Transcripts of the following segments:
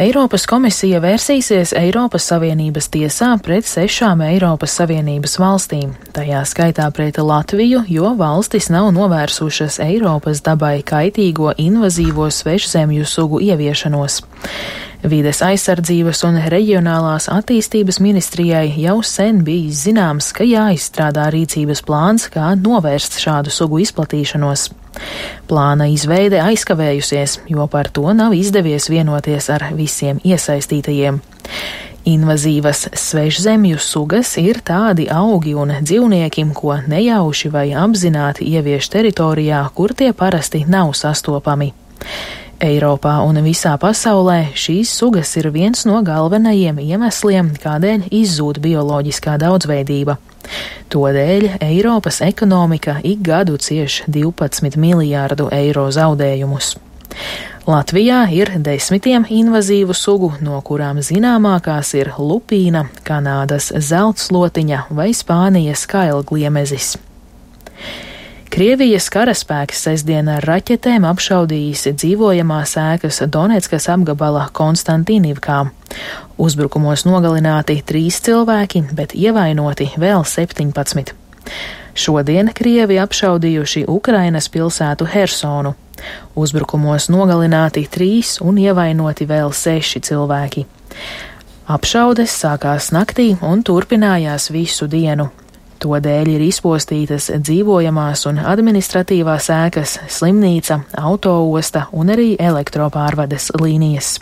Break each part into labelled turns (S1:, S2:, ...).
S1: Eiropas komisija vērsīsies Eiropas Savienības tiesā pret sešām Eiropas Savienības valstīm, tajā skaitā pret Latviju, jo valstis nav novērsušas Eiropas dabai kaitīgo invazīvo svešzemju sugu ieviešanos. Vides aizsardzības un reģionālās attīstības ministrijai jau sen bijis zināms, ka jāizstrādā rīcības plāns, kā novērst šādu sugu izplatīšanos. Plāna izveide aizkavējusies, jo par to nav izdevies vienoties ar visiem iesaistītajiem. Invazīvas svešzemju sugas ir tādi augi un dzīvnieki, ko nejauši vai apzināti ievieš teritorijā, kur tie parasti nav sastopami. Eiropā un visā pasaulē šīs sugas ir viens no galvenajiem iemesliem, kādēļ izzūd bioloģiskā daudzveidība. Todēļ Eiropas ekonomika ik gadu cieš 12 miljārdu eiro zaudējumus. Latvijā ir desmitiem invazīvu sugu, no kurām zināmākās ir lupīna, Kanādas zeltslotiņa vai Spānijas kailgliemezis. Krievijas karaspēks sestdien ar raķetēm apšaudījis dzīvojamās ēkas Donetskas apgabala Konstantīnivkā. Uzbrukumos nogalināti trīs cilvēki, bet ievainoti vēl 17. Šodien Krievi apšaudījuši Ukrainas pilsētu Hersonu. Uzbrukumos nogalināti trīs un ievainoti vēl seši cilvēki. Apšaudes sākās naktī un turpinājās visu dienu. To dēļ ir izpostītas dzīvojamās un administratīvās ēkas, slimnīca, autoosta un arī elektropārvades līnijas.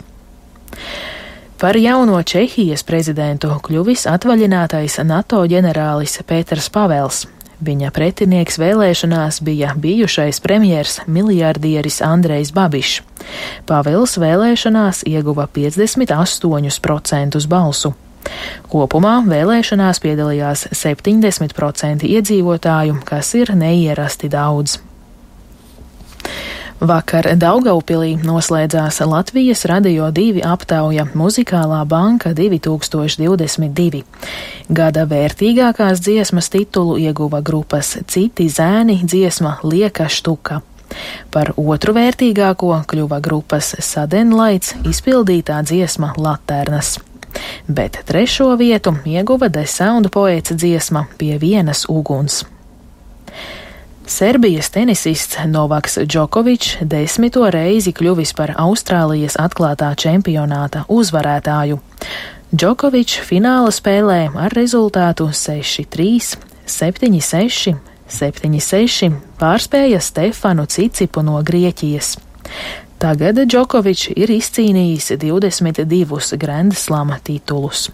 S1: Par jauno Čehijas prezidentu kļuvis atvaļinātais NATO ģenerālis Pēters Pavels. Viņa pretinieks vēlēšanās bija bijušais premjers miljardieris Andrejs Babišs. Pavels vēlēšanās ieguva 58% balsu. Kopumā vēlēšanās piedalījās 70% iedzīvotāju, kas ir neierasti daudz. Vakar Daugaupilī noslēdzās Latvijas Radio 2 aptauja Muzikālā banka 2022. Gada vērtīgākās dziesmas titulu ieguva grupas Citi zēni dziesma Lieka štuka. Par otru vērtīgāko kļuva grupas Sadenlaits izpildītā dziesma Laternas bet trešo vietu ieguva desaundu poēca dziesma pie vienas uguns. Serbijas tenisists Novaks Džokovičs desmito reizi kļuvis par Austrālijas atklātā čempionāta uzvarētāju. Džokovičs fināla spēlē ar rezultātu 6-3, 7-6, 7-6 pārspēja Stefanu Cicipu no Grieķijas. Tagad Džokovičs ir izcīnījis 22 Grandslama titulus.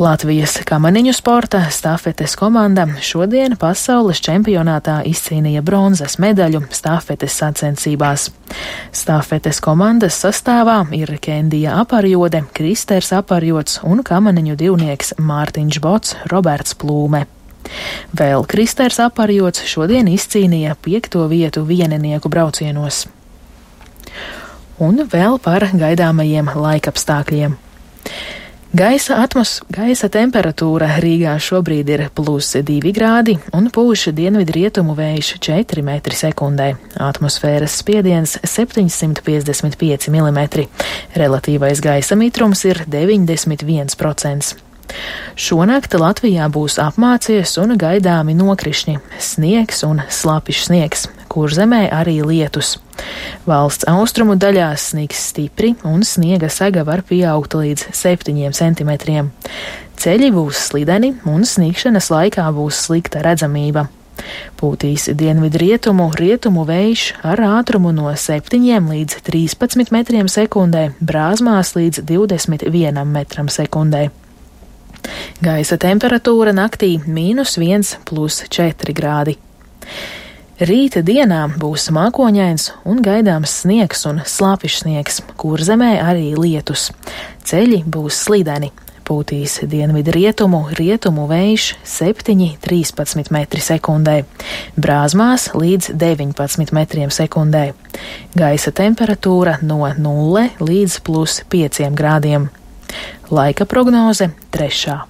S1: Latvijas kamaniņu sporta stafetes komanda šodien pasaules čempionātā izcīnīja bronzas medaļu stafetes sacensībās. Stafetes komandas sastāvā ir Kendija Aparjode, Kristers Aparjots un kamaniņu divnieks Mārtiņš Bots, Roberts Plūme. Vēl Kristers Aparjots šodien izcīnīja piekto vietu vieninieku braucienos un vēl par gaidāmajiem laikapstākļiem. Gaisa, atmos, gaisa temperatūra Rīgā šobrīd ir plus 2 grādi un pūš dienvidrietumu vējš 4 m2. Atmosfēras spiediens 755 mm. Relatīvais gaisa mitrums ir 91%. Šonakt Latvijā būs apmācies un gaidāmi nokrišņi, sniegs un slapjš sniegs, kur zemē arī lietus. Valsts austrumu daļās sniegs stipri un sniega saga var pieaugt līdz 7 centimetriem. Ceļi būs slideni un sniegšanas laikā būs slikta redzamība. Pūtīs dienvidu rietumu, rietumu vējš ar ātrumu no 7 līdz 13 metriem sekundē, brāzmās līdz 21 metram sekundē. Gaisa temperatūra naktī - mīnus 1 plus 4 grādi. Rīta dienā būs mākoņains un gaidāms sniegs un slāpišs sniegs, kur zemē arī lietus. Ceļi būs slideni. Pūtīs dienvidu rietumu, rietumu vējš 7,13 m2, brāzmās līdz 19 m2. Gaisa temperatūra no 0 līdz plus 5 grādiem. Laika prognoze trešā.